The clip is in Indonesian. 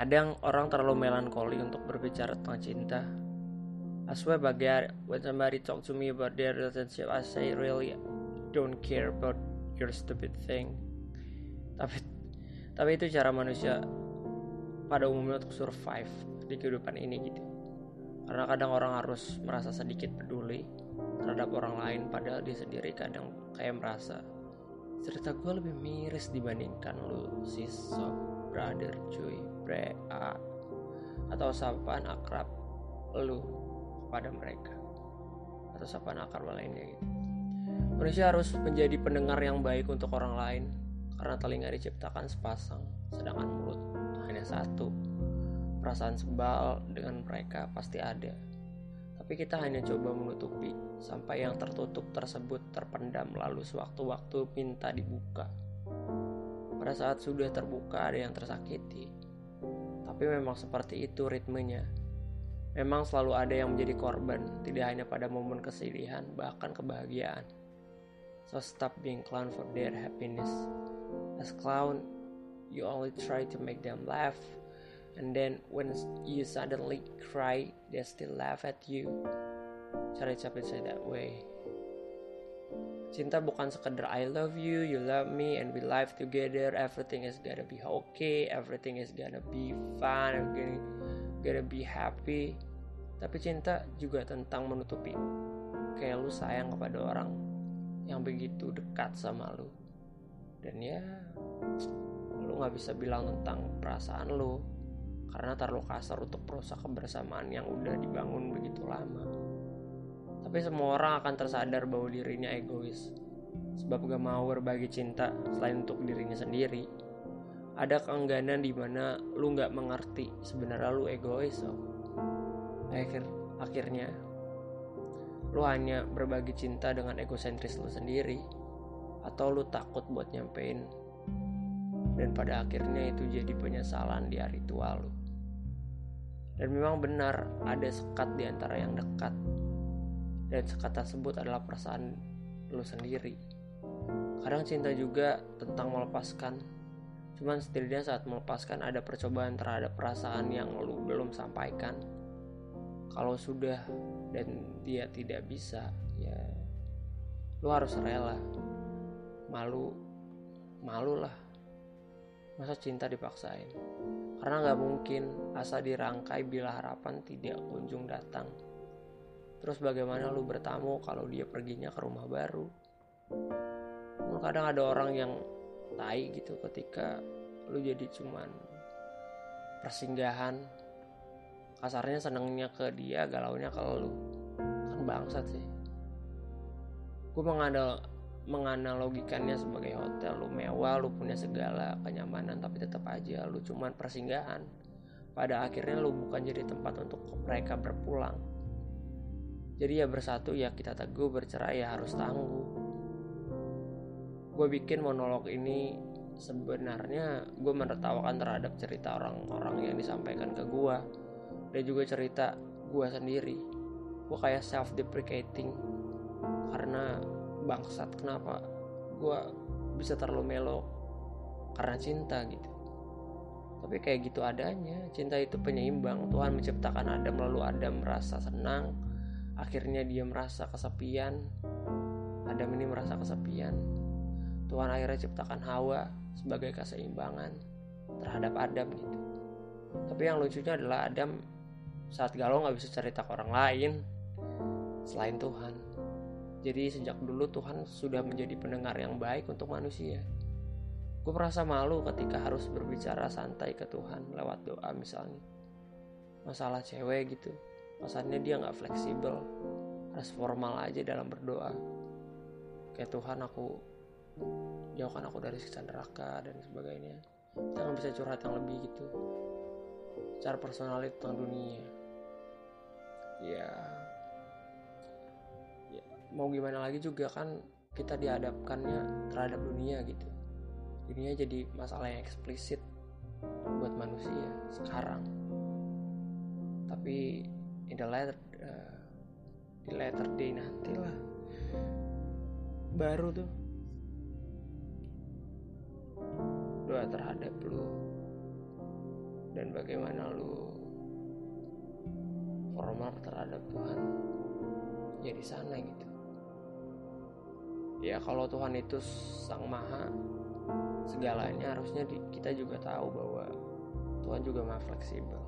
Kadang orang terlalu melankoli untuk berbicara tentang cinta. I swear by when somebody talk to me about their relationship, I say really don't care about your stupid thing. Tapi tapi itu cara manusia pada umumnya untuk survive di kehidupan ini gitu. Karena kadang orang harus merasa sedikit peduli terhadap orang lain padahal dia sendiri kadang kayak merasa cerita gue lebih miris dibandingkan lu si sob brother cuy bre a atau sapaan akrab lu pada mereka. Atau sapaan akrab lainnya gitu. Manusia harus menjadi pendengar yang baik untuk orang lain. Karena telinga diciptakan sepasang sedangkan mulut hanya satu. Perasaan sebal dengan mereka pasti ada tapi kita hanya coba menutupi sampai yang tertutup tersebut terpendam lalu sewaktu-waktu minta dibuka. Pada saat sudah terbuka ada yang tersakiti. Tapi memang seperti itu ritmenya. Memang selalu ada yang menjadi korban, tidak hanya pada momen kesedihan, bahkan kebahagiaan. So stop being clown for their happiness. As clown, you only try to make them laugh and then when you suddenly cry they still laugh at you Sorry capek say that way Cinta bukan sekedar I love you, you love me, and we live together. Everything is gonna be okay, everything is gonna be fun, gonna, gonna be happy. Tapi cinta juga tentang menutupi. Kayak lu sayang kepada orang yang begitu dekat sama lu. Dan ya, lu nggak bisa bilang tentang perasaan lu karena terlalu kasar untuk merusak kebersamaan yang udah dibangun begitu lama. Tapi semua orang akan tersadar bahwa dirinya egois, sebab gak mau berbagi cinta selain untuk dirinya sendiri. Ada keengganan di mana lu gak mengerti sebenarnya lu egois so. Akhir, akhirnya, lu hanya berbagi cinta dengan egosentris lu sendiri, atau lu takut buat nyampein dan pada akhirnya itu jadi penyesalan di hari tua lu. Dan memang benar ada sekat di antara yang dekat. Dan sekat tersebut adalah perasaan lu sendiri. Kadang cinta juga tentang melepaskan. Cuman setidaknya saat melepaskan ada percobaan terhadap perasaan yang lu belum sampaikan. Kalau sudah dan dia tidak bisa, ya lu harus rela. Malu, malu lah. Masa cinta dipaksain? Karena nggak mungkin asa dirangkai bila harapan tidak kunjung datang. Terus bagaimana lu bertamu kalau dia perginya ke rumah baru? Kadang ada orang yang tai gitu ketika lu jadi cuman persinggahan. Kasarnya senengnya ke dia, galaunya ke lu. Kan bangsat sih. Gue mengandal menganalogikannya sebagai hotel lu mewah lu punya segala kenyamanan tapi tetap aja lu cuman persinggahan. Pada akhirnya lu bukan jadi tempat untuk mereka berpulang. Jadi ya bersatu ya kita teguh bercerai ya harus tangguh. Gue bikin monolog ini sebenarnya gue menertawakan terhadap cerita orang-orang yang disampaikan ke gue dan juga cerita gue sendiri. Gue kayak self deprecating karena bangsat kenapa gue bisa terlalu melo karena cinta gitu. Tapi kayak gitu adanya cinta itu penyeimbang. Tuhan menciptakan Adam lalu Adam merasa senang akhirnya dia merasa kesepian. Adam ini merasa kesepian. Tuhan akhirnya ciptakan Hawa sebagai keseimbangan terhadap Adam gitu. Tapi yang lucunya adalah Adam saat galau nggak bisa cerita ke orang lain selain Tuhan jadi sejak dulu Tuhan sudah menjadi pendengar yang baik untuk manusia. Gue merasa malu ketika harus berbicara santai ke Tuhan lewat doa misalnya. Masalah cewek gitu, masalahnya dia nggak fleksibel, harus formal aja dalam berdoa. Kayak Tuhan aku jauhkan aku dari siksa neraka dan sebagainya. Jangan bisa curhat yang lebih gitu. Secara personal tentang dunia. Ya, mau gimana lagi juga kan kita dihadapkannya terhadap dunia gitu. Dunia jadi masalah yang eksplisit buat manusia sekarang. Tapi in the later uh, di later day nanti lah baru tuh. Doa terhadap lu. Dan bagaimana lu formal terhadap Tuhan. Ya di sana gitu ya kalau Tuhan itu sang maha segalanya harusnya kita juga tahu bahwa Tuhan juga maha fleksibel